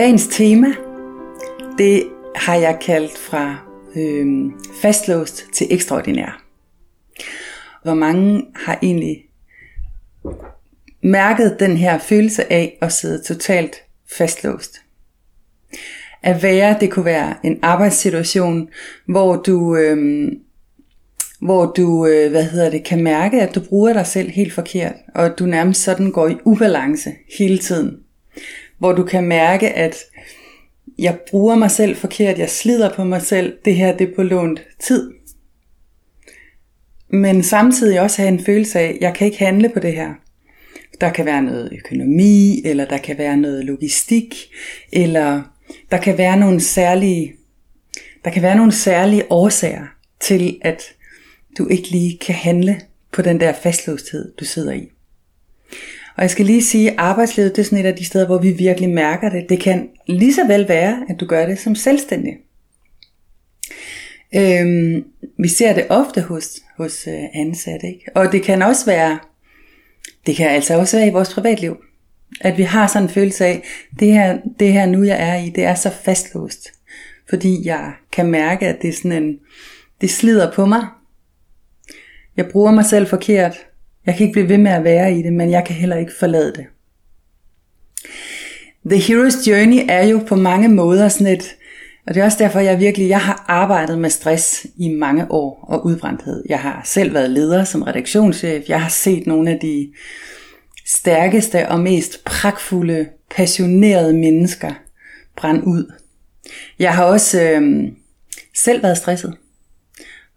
Dagens tema, det har jeg kaldt fra øh, fastlåst til ekstraordinær. Hvor mange har egentlig mærket den her følelse af at sidde totalt fastlåst? At være, det kunne være en arbejdssituation, hvor du, øh, hvor du øh, hvad hedder det, kan mærke, at du bruger dig selv helt forkert, og at du nærmest sådan går i ubalance hele tiden hvor du kan mærke, at jeg bruger mig selv forkert, jeg slider på mig selv, det her det er på lånt tid. Men samtidig også have en følelse af, at jeg kan ikke handle på det her. Der kan være noget økonomi, eller der kan være noget logistik, eller der kan være nogle særlige, der kan være nogle særlige årsager til, at du ikke lige kan handle på den der fastlåsthed, du sidder i. Og jeg skal lige sige, at arbejdslivet det er sådan et af de steder, hvor vi virkelig mærker det. Det kan lige så vel være, at du gør det som selvstændig. Øhm, vi ser det ofte hos, hos øh, ansatte, ikke? og det kan også være, det kan altså også være i vores privatliv, at vi har sådan en følelse af, det her, det her nu jeg er i, det er så fastlåst, fordi jeg kan mærke, at det er sådan en, det slider på mig. Jeg bruger mig selv forkert, jeg kan ikke blive ved med at være i det, men jeg kan heller ikke forlade det. The Hero's Journey er jo på mange måder sådan et, og det er også derfor, jeg virkelig, jeg har arbejdet med stress i mange år og udbrændthed. Jeg har selv været leder som redaktionschef. Jeg har set nogle af de stærkeste og mest pragtfulde, passionerede mennesker brænde ud. Jeg har også øh, selv været stresset.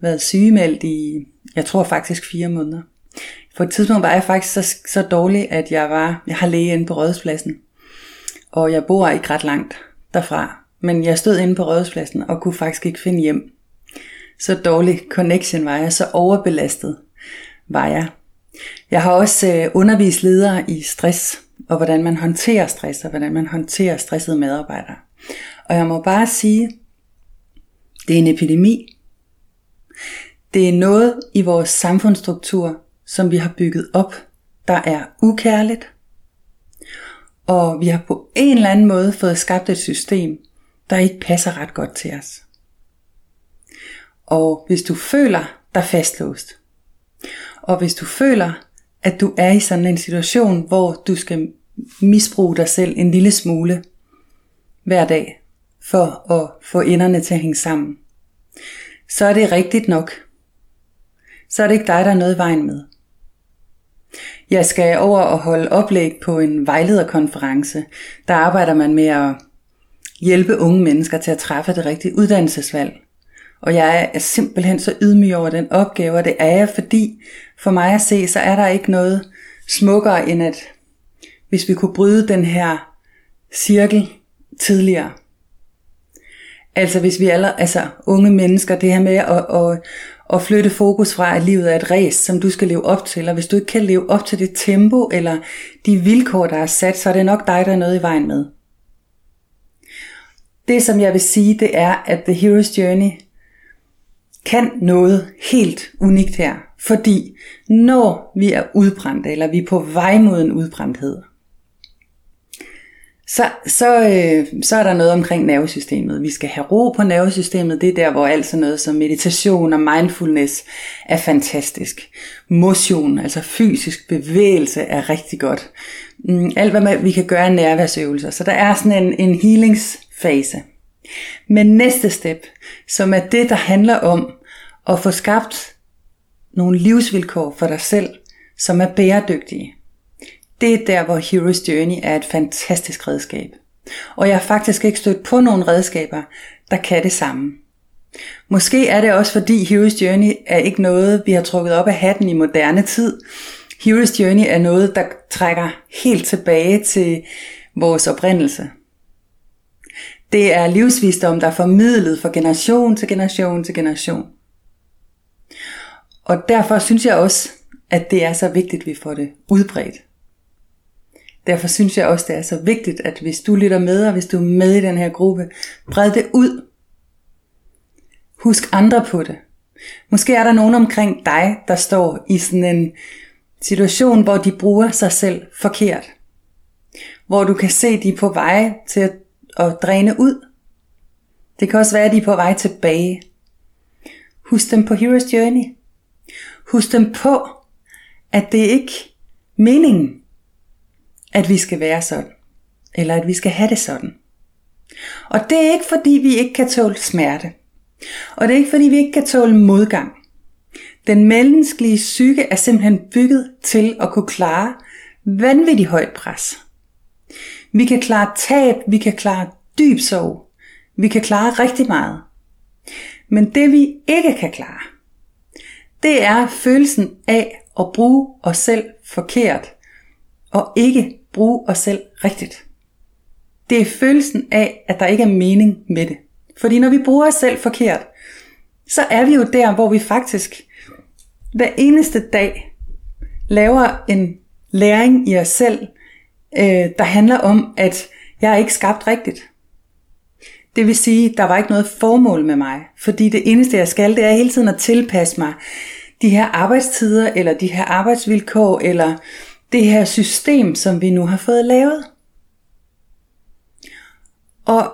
Været sygemeldt i, jeg tror faktisk fire måneder. På et tidspunkt var jeg faktisk så, så dårlig, at jeg var, jeg har læge inde på Rådhuspladsen. Og jeg bor ikke ret langt derfra. Men jeg stod inde på Rådhuspladsen og kunne faktisk ikke finde hjem. Så dårlig connection var jeg, så overbelastet var jeg. Jeg har også øh, undervist ledere i stress, og hvordan man håndterer stress, og hvordan man håndterer stressede medarbejdere. Og jeg må bare sige, det er en epidemi. Det er noget i vores samfundsstruktur, som vi har bygget op, der er ukærligt. Og vi har på en eller anden måde fået skabt et system, der ikke passer ret godt til os. Og hvis du føler dig fastlåst, og hvis du føler, at du er i sådan en situation, hvor du skal misbruge dig selv en lille smule hver dag, for at få enderne til at hænge sammen, så er det rigtigt nok. Så er det ikke dig, der er noget i vejen med. Jeg skal over og holde oplæg på en vejlederkonference. Der arbejder man med at hjælpe unge mennesker til at træffe det rigtige uddannelsesvalg. Og jeg er simpelthen så ydmyg over den opgave, og det er jeg, fordi for mig at se, så er der ikke noget smukkere end at, hvis vi kunne bryde den her cirkel tidligere. Altså hvis vi alle, altså unge mennesker, det her med at, at, og flytte fokus fra, at livet er et race, som du skal leve op til, og hvis du ikke kan leve op til det tempo, eller de vilkår, der er sat, så er det nok dig, der er noget i vejen med. Det som jeg vil sige, det er, at The Hero's Journey kan noget helt unikt her. Fordi når vi er udbrændte, eller vi er på vej mod en udbrændthed, så, så, øh, så er der noget omkring nervesystemet. Vi skal have ro på nervesystemet. Det er der, hvor alt sådan noget som meditation og mindfulness er fantastisk. Motion, altså fysisk bevægelse, er rigtig godt. Mm, alt hvad vi kan gøre er nærværsøvelser. Så der er sådan en, en healingsfase. Men næste step, som er det, der handler om at få skabt nogle livsvilkår for dig selv, som er bæredygtige det er der, hvor Hero's Journey er et fantastisk redskab. Og jeg har faktisk ikke stødt på nogle redskaber, der kan det samme. Måske er det også fordi Hero's Journey er ikke noget, vi har trukket op af hatten i moderne tid. Hero's Journey er noget, der trækker helt tilbage til vores oprindelse. Det er livsvisdom, der er formidlet fra generation til generation til generation. Og derfor synes jeg også, at det er så vigtigt, at vi får det udbredt. Derfor synes jeg også, det er så vigtigt, at hvis du lytter med, og hvis du er med i den her gruppe, bred det ud. Husk andre på det. Måske er der nogen omkring dig, der står i sådan en situation, hvor de bruger sig selv forkert. Hvor du kan se, de er på vej til at, at dræne ud. Det kan også være, at de er på vej tilbage. Husk dem på Hero's Journey. Husk dem på, at det ikke er meningen, at vi skal være sådan. Eller at vi skal have det sådan. Og det er ikke fordi, vi ikke kan tåle smerte. Og det er ikke fordi, vi ikke kan tåle modgang. Den menneskelige psyke er simpelthen bygget til at kunne klare vanvittigt højt pres. Vi kan klare tab, vi kan klare dyb sorg, vi kan klare rigtig meget. Men det vi ikke kan klare, det er følelsen af at bruge os selv forkert, og ikke bruge os selv rigtigt. Det er følelsen af, at der ikke er mening med det. Fordi når vi bruger os selv forkert, så er vi jo der, hvor vi faktisk hver eneste dag laver en læring i os selv, øh, der handler om, at jeg er ikke skabt rigtigt. Det vil sige, der var ikke noget formål med mig, fordi det eneste jeg skal, det er hele tiden at tilpasse mig de her arbejdstider, eller de her arbejdsvilkår, eller det her system, som vi nu har fået lavet. Og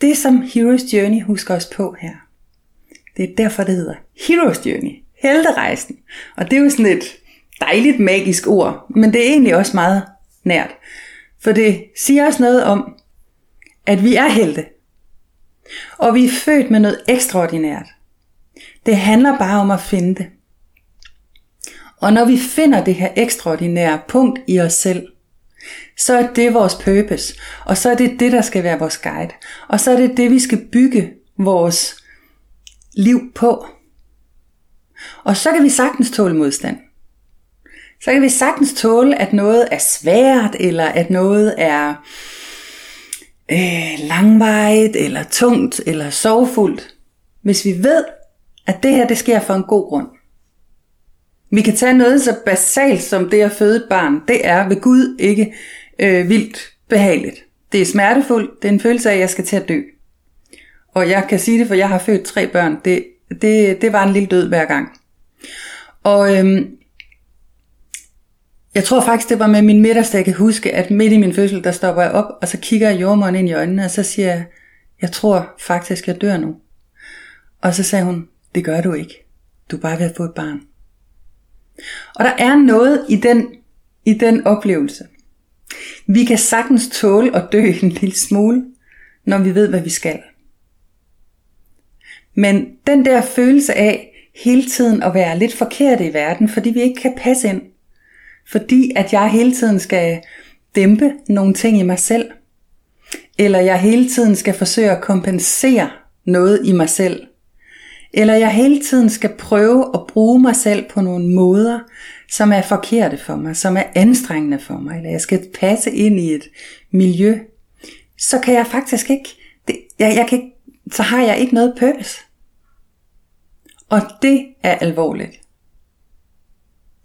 det som Hero's Journey husker os på her, det er derfor det hedder Hero's Journey, helterejsen. Og det er jo sådan et dejligt magisk ord, men det er egentlig også meget nært. For det siger os noget om, at vi er helte. Og vi er født med noget ekstraordinært. Det handler bare om at finde det. Og når vi finder det her ekstraordinære punkt i os selv, så er det vores purpose, og så er det det, der skal være vores guide. Og så er det det, vi skal bygge vores liv på. Og så kan vi sagtens tåle modstand. Så kan vi sagtens tåle, at noget er svært, eller at noget er øh, langvejt, eller tungt, eller sorgfuldt. Hvis vi ved, at det her det sker for en god grund. Vi kan tage noget så basalt som det at føde et barn. Det er ved Gud ikke øh, vildt behageligt. Det er smertefuldt. Det er en følelse af, at jeg skal til at dø. Og jeg kan sige det, for jeg har født tre børn. Det, det, det var en lille død hver gang. Og øhm, jeg tror faktisk, det var med min midterste, jeg kan huske, at midt i min fødsel, der stopper jeg op, og så kigger jeg jordmoren ind i øjnene, og så siger jeg, jeg tror faktisk, jeg dør nu. Og så sagde hun, det gør du ikke. Du er bare ved at få et barn. Og der er noget i den, i den oplevelse. Vi kan sagtens tåle at dø en lille smule, når vi ved, hvad vi skal. Men den der følelse af hele tiden at være lidt forkert i verden, fordi vi ikke kan passe ind, fordi at jeg hele tiden skal dæmpe nogle ting i mig selv, eller jeg hele tiden skal forsøge at kompensere noget i mig selv, eller jeg hele tiden skal prøve at bruge mig selv på nogle måder, som er forkerte for mig, som er anstrengende for mig, eller jeg skal passe ind i et miljø, så kan jeg faktisk ikke, det, jeg, jeg kan ikke, så har jeg ikke noget purpose. Og det er alvorligt.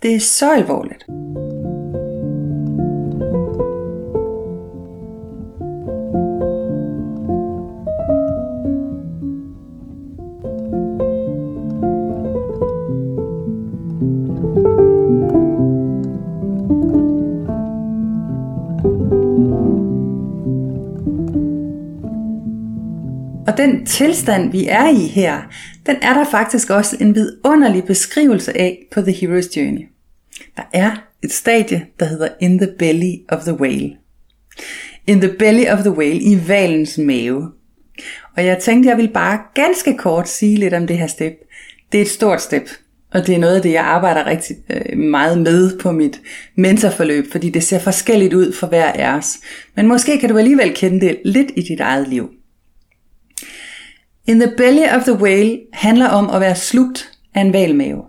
Det er så alvorligt. Og den tilstand, vi er i her, den er der faktisk også en vidunderlig beskrivelse af på The Hero's Journey. Der er et stadie, der hedder In the Belly of the Whale. In the Belly of the Whale, i valens mave. Og jeg tænkte, jeg vil bare ganske kort sige lidt om det her step. Det er et stort step, og det er noget af det, jeg arbejder rigtig øh, meget med på mit mentorforløb, fordi det ser forskelligt ud for hver af os. Men måske kan du alligevel kende det lidt i dit eget liv. In the belly of the whale handler om at være slugt af en valmave.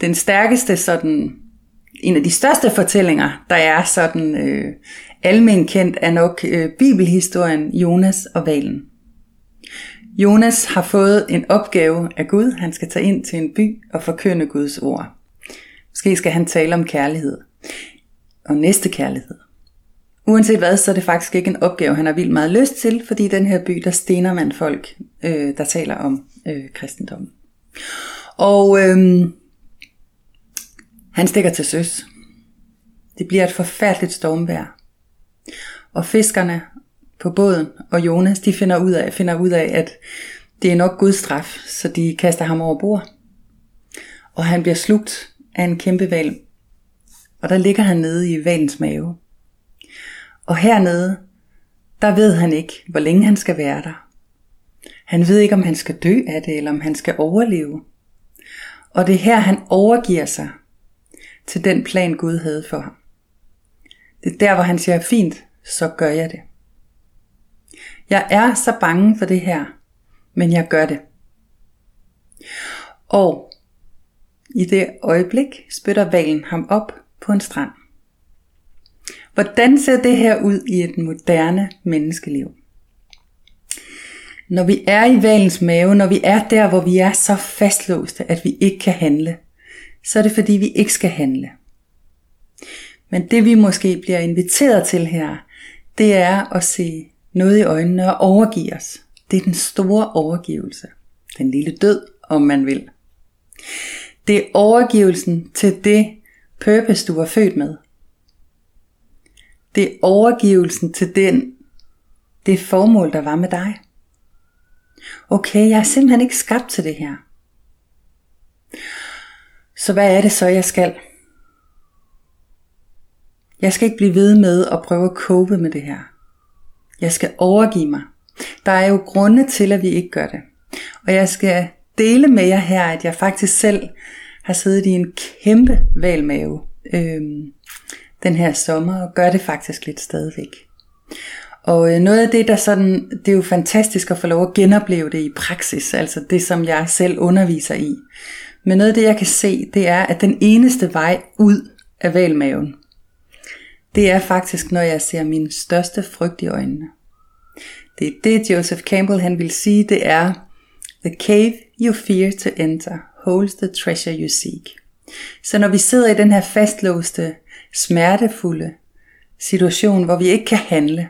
den stærkeste sådan, en af de største fortællinger, der er sådan øh, almen kendt, er nok øh, bibelhistorien Jonas og Valen. Jonas har fået en opgave af Gud. Han skal tage ind til en by og forkynde Guds ord. Måske skal han tale om kærlighed og næste kærlighed. Uanset hvad, så er det faktisk ikke en opgave, han har vildt meget lyst til, fordi den her by, der stener man folk, øh, der taler om øh, kristendommen. Og øh, han stikker til søs. Det bliver et forfærdeligt stormvejr. Og fiskerne på båden og Jonas, de finder ud af, finder ud af, at det er nok Guds straf, så de kaster ham over bord. Og han bliver slugt af en kæmpe val. Og der ligger han nede i valens mave. Og hernede, der ved han ikke, hvor længe han skal være der. Han ved ikke, om han skal dø af det, eller om han skal overleve. Og det er her, han overgiver sig til den plan, Gud havde for ham. Det er der, hvor han siger, fint, så gør jeg det. Jeg er så bange for det her, men jeg gør det. Og i det øjeblik spytter valen ham op på en strand. Hvordan ser det her ud i et moderne menneskeliv? Når vi er i valens mave, når vi er der, hvor vi er så fastlåste, at vi ikke kan handle, så er det fordi, vi ikke skal handle. Men det vi måske bliver inviteret til her, det er at se noget i øjnene og overgive os. Det er den store overgivelse. Den lille død, om man vil. Det er overgivelsen til det purpose, du var født med. Det er overgivelsen til den, det formål, der var med dig. Okay, jeg er simpelthen ikke skabt til det her. Så hvad er det så, jeg skal? Jeg skal ikke blive ved med at prøve at cope med det her. Jeg skal overgive mig. Der er jo grunde til, at vi ikke gør det. Og jeg skal dele med jer her, at jeg faktisk selv har siddet i en kæmpe valmave øhm, den her sommer, og gør det faktisk lidt stadigvæk. Og øh, noget af det, der sådan, det er jo fantastisk at få lov at genopleve det i praksis, altså det, som jeg selv underviser i. Men noget af det, jeg kan se, det er, at den eneste vej ud af valmaven, det er faktisk, når jeg ser min største frygt i øjnene. Det er det, Joseph Campbell han vil sige, det er, The cave you fear to enter holds the treasure you seek. Så når vi sidder i den her fastlåste, smertefulde situation, hvor vi ikke kan handle,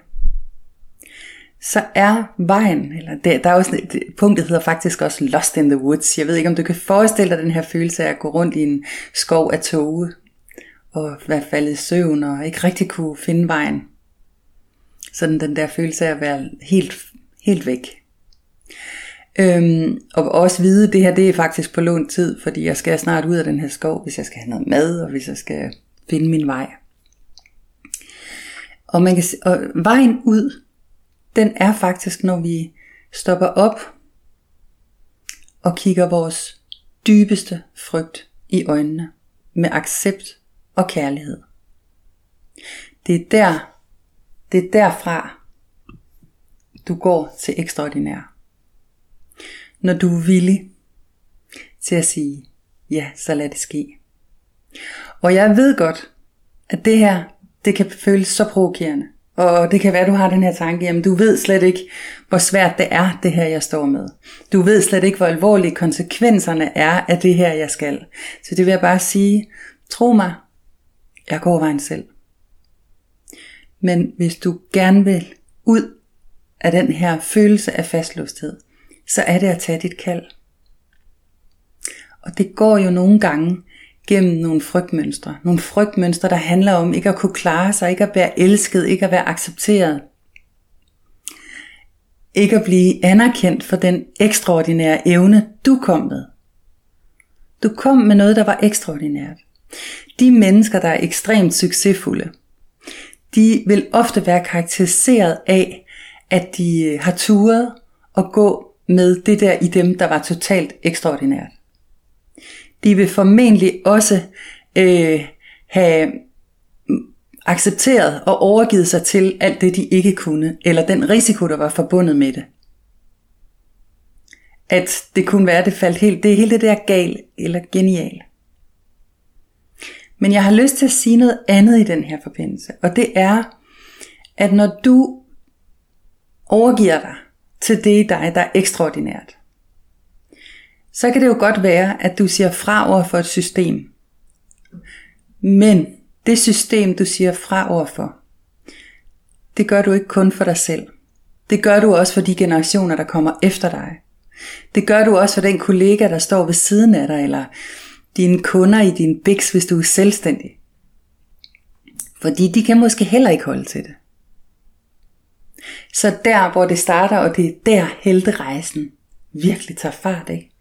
så er vejen, eller der, der er også, et punkt, der hedder faktisk også Lost in the Woods. Jeg ved ikke, om du kan forestille dig den her følelse af at gå rundt i en skov af toge, og være faldet i søvn, og ikke rigtig kunne finde vejen. Sådan den der følelse af at være helt, helt væk. Øhm, og også vide, at det her det er faktisk på lånt tid, fordi jeg skal snart ud af den her skov, hvis jeg skal have noget mad, og hvis jeg skal finde min vej. Og, man kan, og vejen ud, den er faktisk, når vi stopper op og kigger vores dybeste frygt i øjnene med accept og kærlighed. Det er der, det er derfra, du går til ekstraordinær. Når du er villig til at sige, ja, så lad det ske. Og jeg ved godt, at det her, det kan føles så provokerende. Og det kan være, at du har den her tanke, jamen du ved slet ikke, hvor svært det er, det her jeg står med. Du ved slet ikke, hvor alvorlige konsekvenserne er af det her, jeg skal. Så det vil jeg bare sige, tro mig, jeg går vejen selv. Men hvis du gerne vil ud af den her følelse af fastlåsthed, så er det at tage dit kald. Og det går jo nogle gange gennem nogle frygtmønstre. Nogle frygtmønstre, der handler om ikke at kunne klare sig, ikke at være elsket, ikke at være accepteret. Ikke at blive anerkendt for den ekstraordinære evne, du kom med. Du kom med noget, der var ekstraordinært. De mennesker, der er ekstremt succesfulde, de vil ofte være karakteriseret af, at de har turet at gå med det der i dem, der var totalt ekstraordinært. De vil formentlig også øh, have accepteret og overgivet sig til alt det, de ikke kunne, eller den risiko, der var forbundet med det. At det kunne være, at det faldt helt, det er hele det der gal eller genial. Men jeg har lyst til at sige noget andet i den her forbindelse, og det er, at når du overgiver dig til det i dig, der er ekstraordinært, så kan det jo godt være, at du siger fra over for et system. Men det system, du siger fra over for, det gør du ikke kun for dig selv. Det gør du også for de generationer, der kommer efter dig. Det gør du også for den kollega, der står ved siden af dig, eller dine kunder i din biks, hvis du er selvstændig. Fordi de kan måske heller ikke holde til det. Så der, hvor det starter, og det er der helterejsen virkelig tager fart, ikke?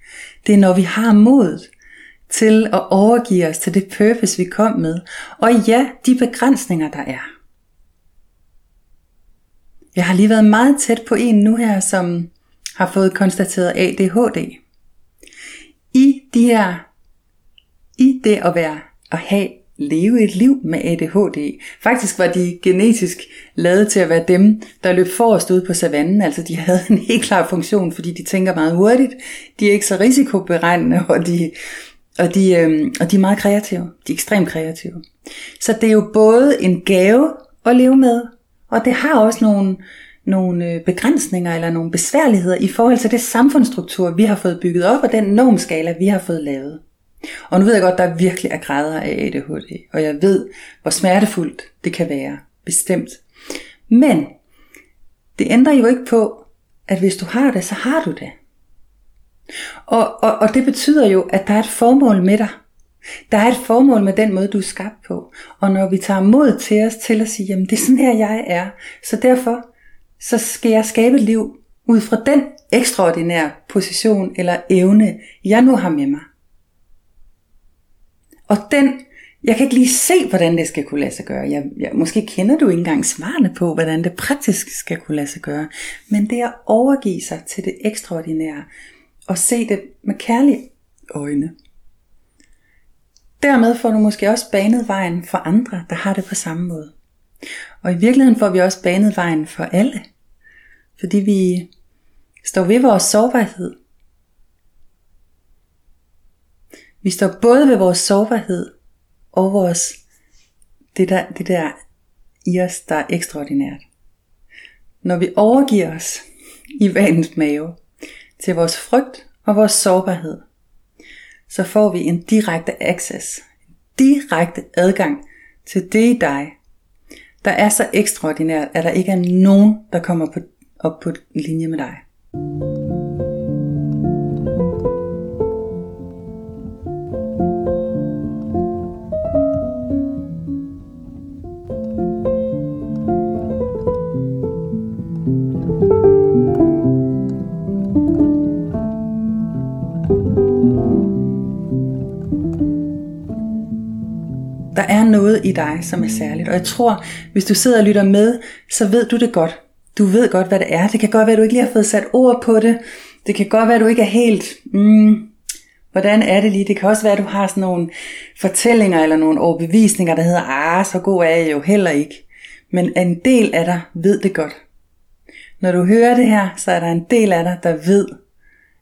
Det er når vi har mod til at overgive os til det purpose, vi kom med. Og ja, de begrænsninger, der er. Jeg har lige været meget tæt på en nu her, som har fået konstateret ADHD. I de her, i det at være, at have, leve et liv med ADHD. Faktisk var de genetisk lavet til at være dem, der løb forrest ud på savannen. Altså de havde en helt klar funktion, fordi de tænker meget hurtigt. De er ikke så risikoberegnende, og de, og de, øh, og de er meget kreative. De er ekstremt kreative. Så det er jo både en gave at leve med, og det har også nogle, nogle øh, begrænsninger eller nogle besværligheder i forhold til det samfundsstruktur, vi har fået bygget op, og den normskala, vi har fået lavet. Og nu ved jeg godt, der virkelig er grader af ADHD, og jeg ved, hvor smertefuldt det kan være, bestemt. Men det ændrer jo ikke på, at hvis du har det, så har du det. Og, og, og det betyder jo, at der er et formål med dig. Der er et formål med den måde, du er skabt på. Og når vi tager mod til os til at sige, jamen det er sådan her, jeg er, så derfor så skal jeg skabe et liv ud fra den ekstraordinære position eller evne, jeg nu har med mig. Og den, jeg kan ikke lige se, hvordan det skal kunne lade sig gøre. Jeg, jeg, måske kender du ikke engang svarene på, hvordan det praktisk skal kunne lade sig gøre. Men det er at overgive sig til det ekstraordinære, og se det med kærlige øjne. Dermed får du måske også banet vejen for andre, der har det på samme måde. Og i virkeligheden får vi også banet vejen for alle. Fordi vi står ved vores sårbarhed. Vi står både ved vores sårbarhed og vores, det der, det der i os, der er ekstraordinært. Når vi overgiver os i vanens mave til vores frygt og vores sårbarhed, så får vi en direkte access, en direkte adgang til det i dig, der er så ekstraordinært, at der ikke er nogen, der kommer på, op på linje med dig. Der i dig, som er særligt. Og jeg tror, hvis du sidder og lytter med, så ved du det godt. Du ved godt, hvad det er. Det kan godt være, at du ikke lige har fået sat ord på det. Det kan godt være, at du ikke er helt... Mm, hvordan er det lige? Det kan også være, at du har sådan nogle fortællinger eller nogle overbevisninger, der hedder, ah, så god er jeg jo heller ikke. Men en del af dig ved det godt. Når du hører det her, så er der en del af dig, der ved,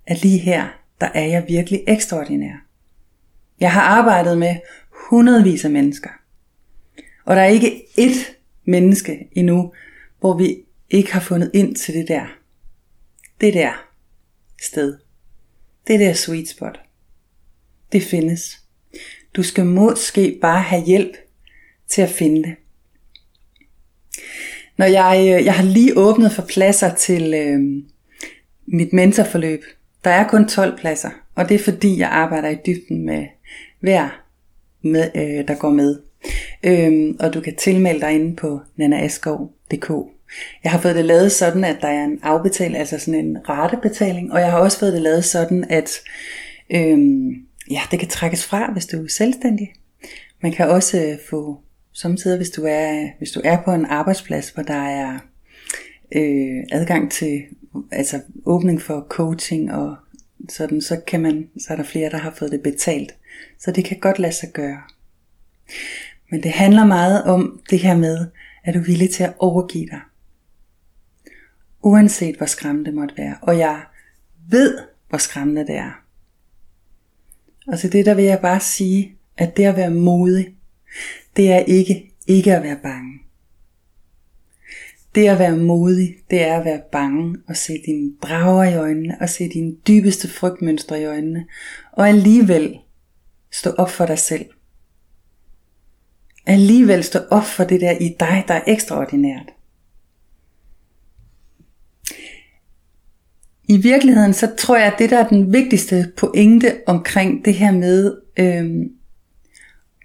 at lige her, der er jeg virkelig ekstraordinær. Jeg har arbejdet med hundredvis af mennesker. Og der er ikke ét menneske endnu, hvor vi ikke har fundet ind til det der. Det der sted. Det der sweet spot. Det findes. Du skal måske bare have hjælp til at finde det. Når jeg, øh, jeg har lige åbnet for pladser til øh, mit mentorforløb. Der er kun 12 pladser, og det er fordi jeg arbejder i dybden med hver med, øh, der går med. Øhm, og du kan tilmelde dig inde på nanaaskov.dk. Jeg har fået det lavet sådan, at der er en afbetaling, altså sådan en ratebetaling, og jeg har også fået det lavet sådan, at øhm, ja, det kan trækkes fra, hvis du er selvstændig. Man kan også øh, få samtidig, hvis du er, hvis du er på en arbejdsplads, hvor der er øh, adgang til altså åbning for coaching og sådan, så kan man, så er der flere, der har fået det betalt. Så det kan godt lade sig gøre. Men det handler meget om det her med, at du er villig til at overgive dig. Uanset hvor skræmmende det måtte være. Og jeg ved, hvor skræmmende det er. Og til det der vil jeg bare sige, at det at være modig, det er ikke ikke at være bange. Det at være modig, det er at være bange og se dine drager i øjnene og se dine dybeste frygtmønstre i øjnene og alligevel stå op for dig selv. Alligevel stå op for det der i dig, der er ekstraordinært. I virkeligheden, så tror jeg, at det der er den vigtigste pointe omkring det her med øhm,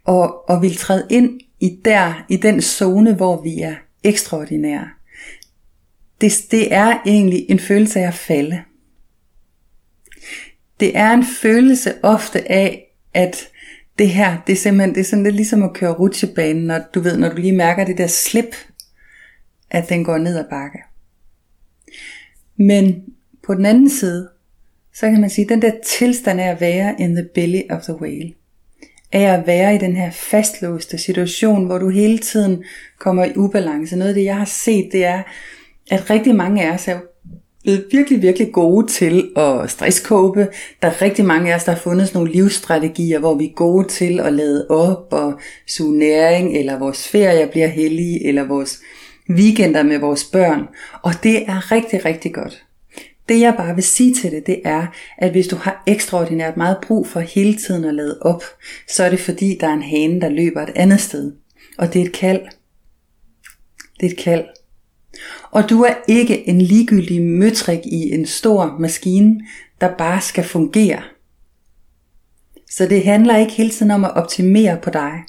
at, at vil træde ind i der, i den zone, hvor vi er ekstraordinære. Det, det er egentlig en følelse af at falde. Det er en følelse ofte af, at det her, det er simpelthen, det er sådan lidt ligesom at køre rutsjebanen, når du ved, når du lige mærker det der slip, at den går ned ad bakke. Men på den anden side, så kan man sige, at den der tilstand af at være in the belly of the whale, af at være i den her fastlåste situation, hvor du hele tiden kommer i ubalance. Noget af det, jeg har set, det er, at rigtig mange af os er blevet virkelig, virkelig gode til at stresskåbe. Der er rigtig mange af os, der har fundet sådan nogle livsstrategier, hvor vi er gode til at lade op og suge næring, eller vores ferier bliver hellige, eller vores weekender med vores børn. Og det er rigtig, rigtig godt. Det jeg bare vil sige til det, det er, at hvis du har ekstraordinært meget brug for hele tiden at lade op, så er det fordi, der er en hane, der løber et andet sted. Og det er et kald. Det er et kald. Og du er ikke en ligegyldig møtrik i en stor maskine, der bare skal fungere. Så det handler ikke hele tiden om at optimere på dig.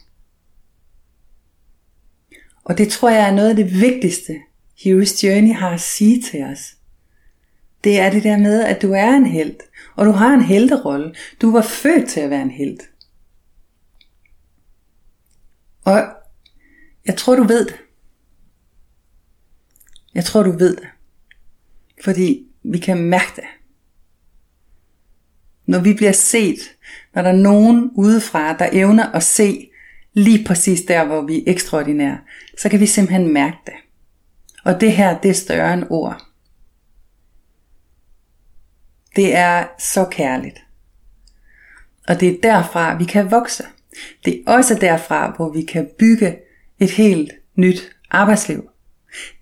Og det tror jeg er noget af det vigtigste, Hero's Journey har at sige til os. Det er det der med, at du er en held, og du har en helterolle. Du var født til at være en held. Og jeg tror, du ved det. Jeg tror, du ved det. Fordi vi kan mærke det. Når vi bliver set, når der er nogen udefra, der evner at se lige præcis der, hvor vi er ekstraordinære, så kan vi simpelthen mærke det. Og det her, det er større end ord. Det er så kærligt. Og det er derfra, vi kan vokse. Det er også derfra, hvor vi kan bygge et helt nyt arbejdsliv.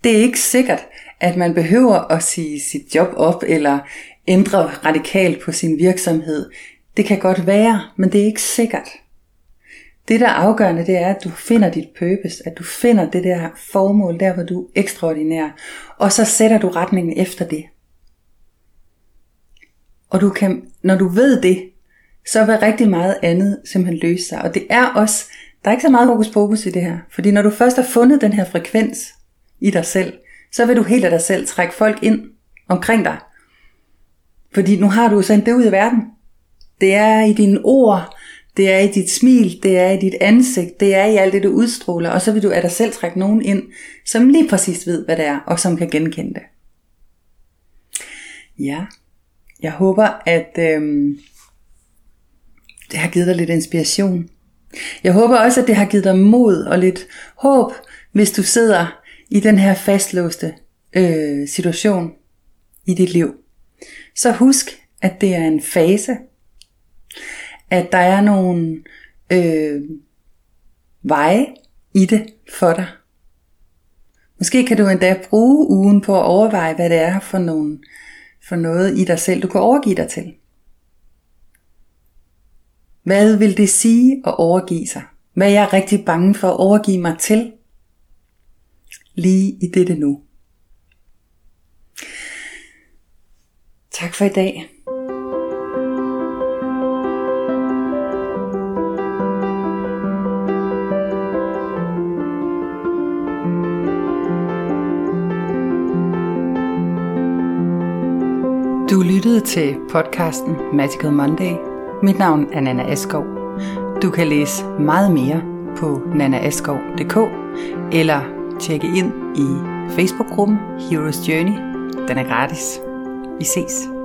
Det er ikke sikkert, at man behøver at sige sit job op eller ændre radikalt på sin virksomhed. Det kan godt være, men det er ikke sikkert. Det der er afgørende, det er, at du finder dit purpose, at du finder det der formål, der hvor du er ekstraordinær, og så sætter du retningen efter det. Og du kan, når du ved det, så vil rigtig meget andet simpelthen løse sig. Og det er også, der er ikke så meget hokus pokus i det her. Fordi når du først har fundet den her frekvens i dig selv, så vil du helt af dig selv trække folk ind omkring dig. Fordi nu har du sendt det ud i verden. Det er i dine ord, det er i dit smil, det er i dit ansigt, det er i alt det, du udstråler, og så vil du af dig selv trække nogen ind, som lige præcis ved, hvad det er, og som kan genkende det. Ja, jeg håber, at øhm, det har givet dig lidt inspiration. Jeg håber også, at det har givet dig mod og lidt håb, hvis du sidder i den her fastlåste øh, situation i dit liv. Så husk, at det er en fase. At der er nogle øh, veje i det for dig. Måske kan du endda bruge ugen på at overveje, hvad det er for nogle for noget i dig selv, du kan overgive dig til. Hvad vil det sige at overgive sig? Hvad er jeg rigtig bange for at overgive mig til? Lige i dette nu. Tak for i dag. Du lyttede til podcasten Magical Monday. Mit navn er Nana Askov. Du kan læse meget mere på nanaaskov.dk eller tjekke ind i Facebook-gruppen Heroes Journey. Den er gratis. Vi ses.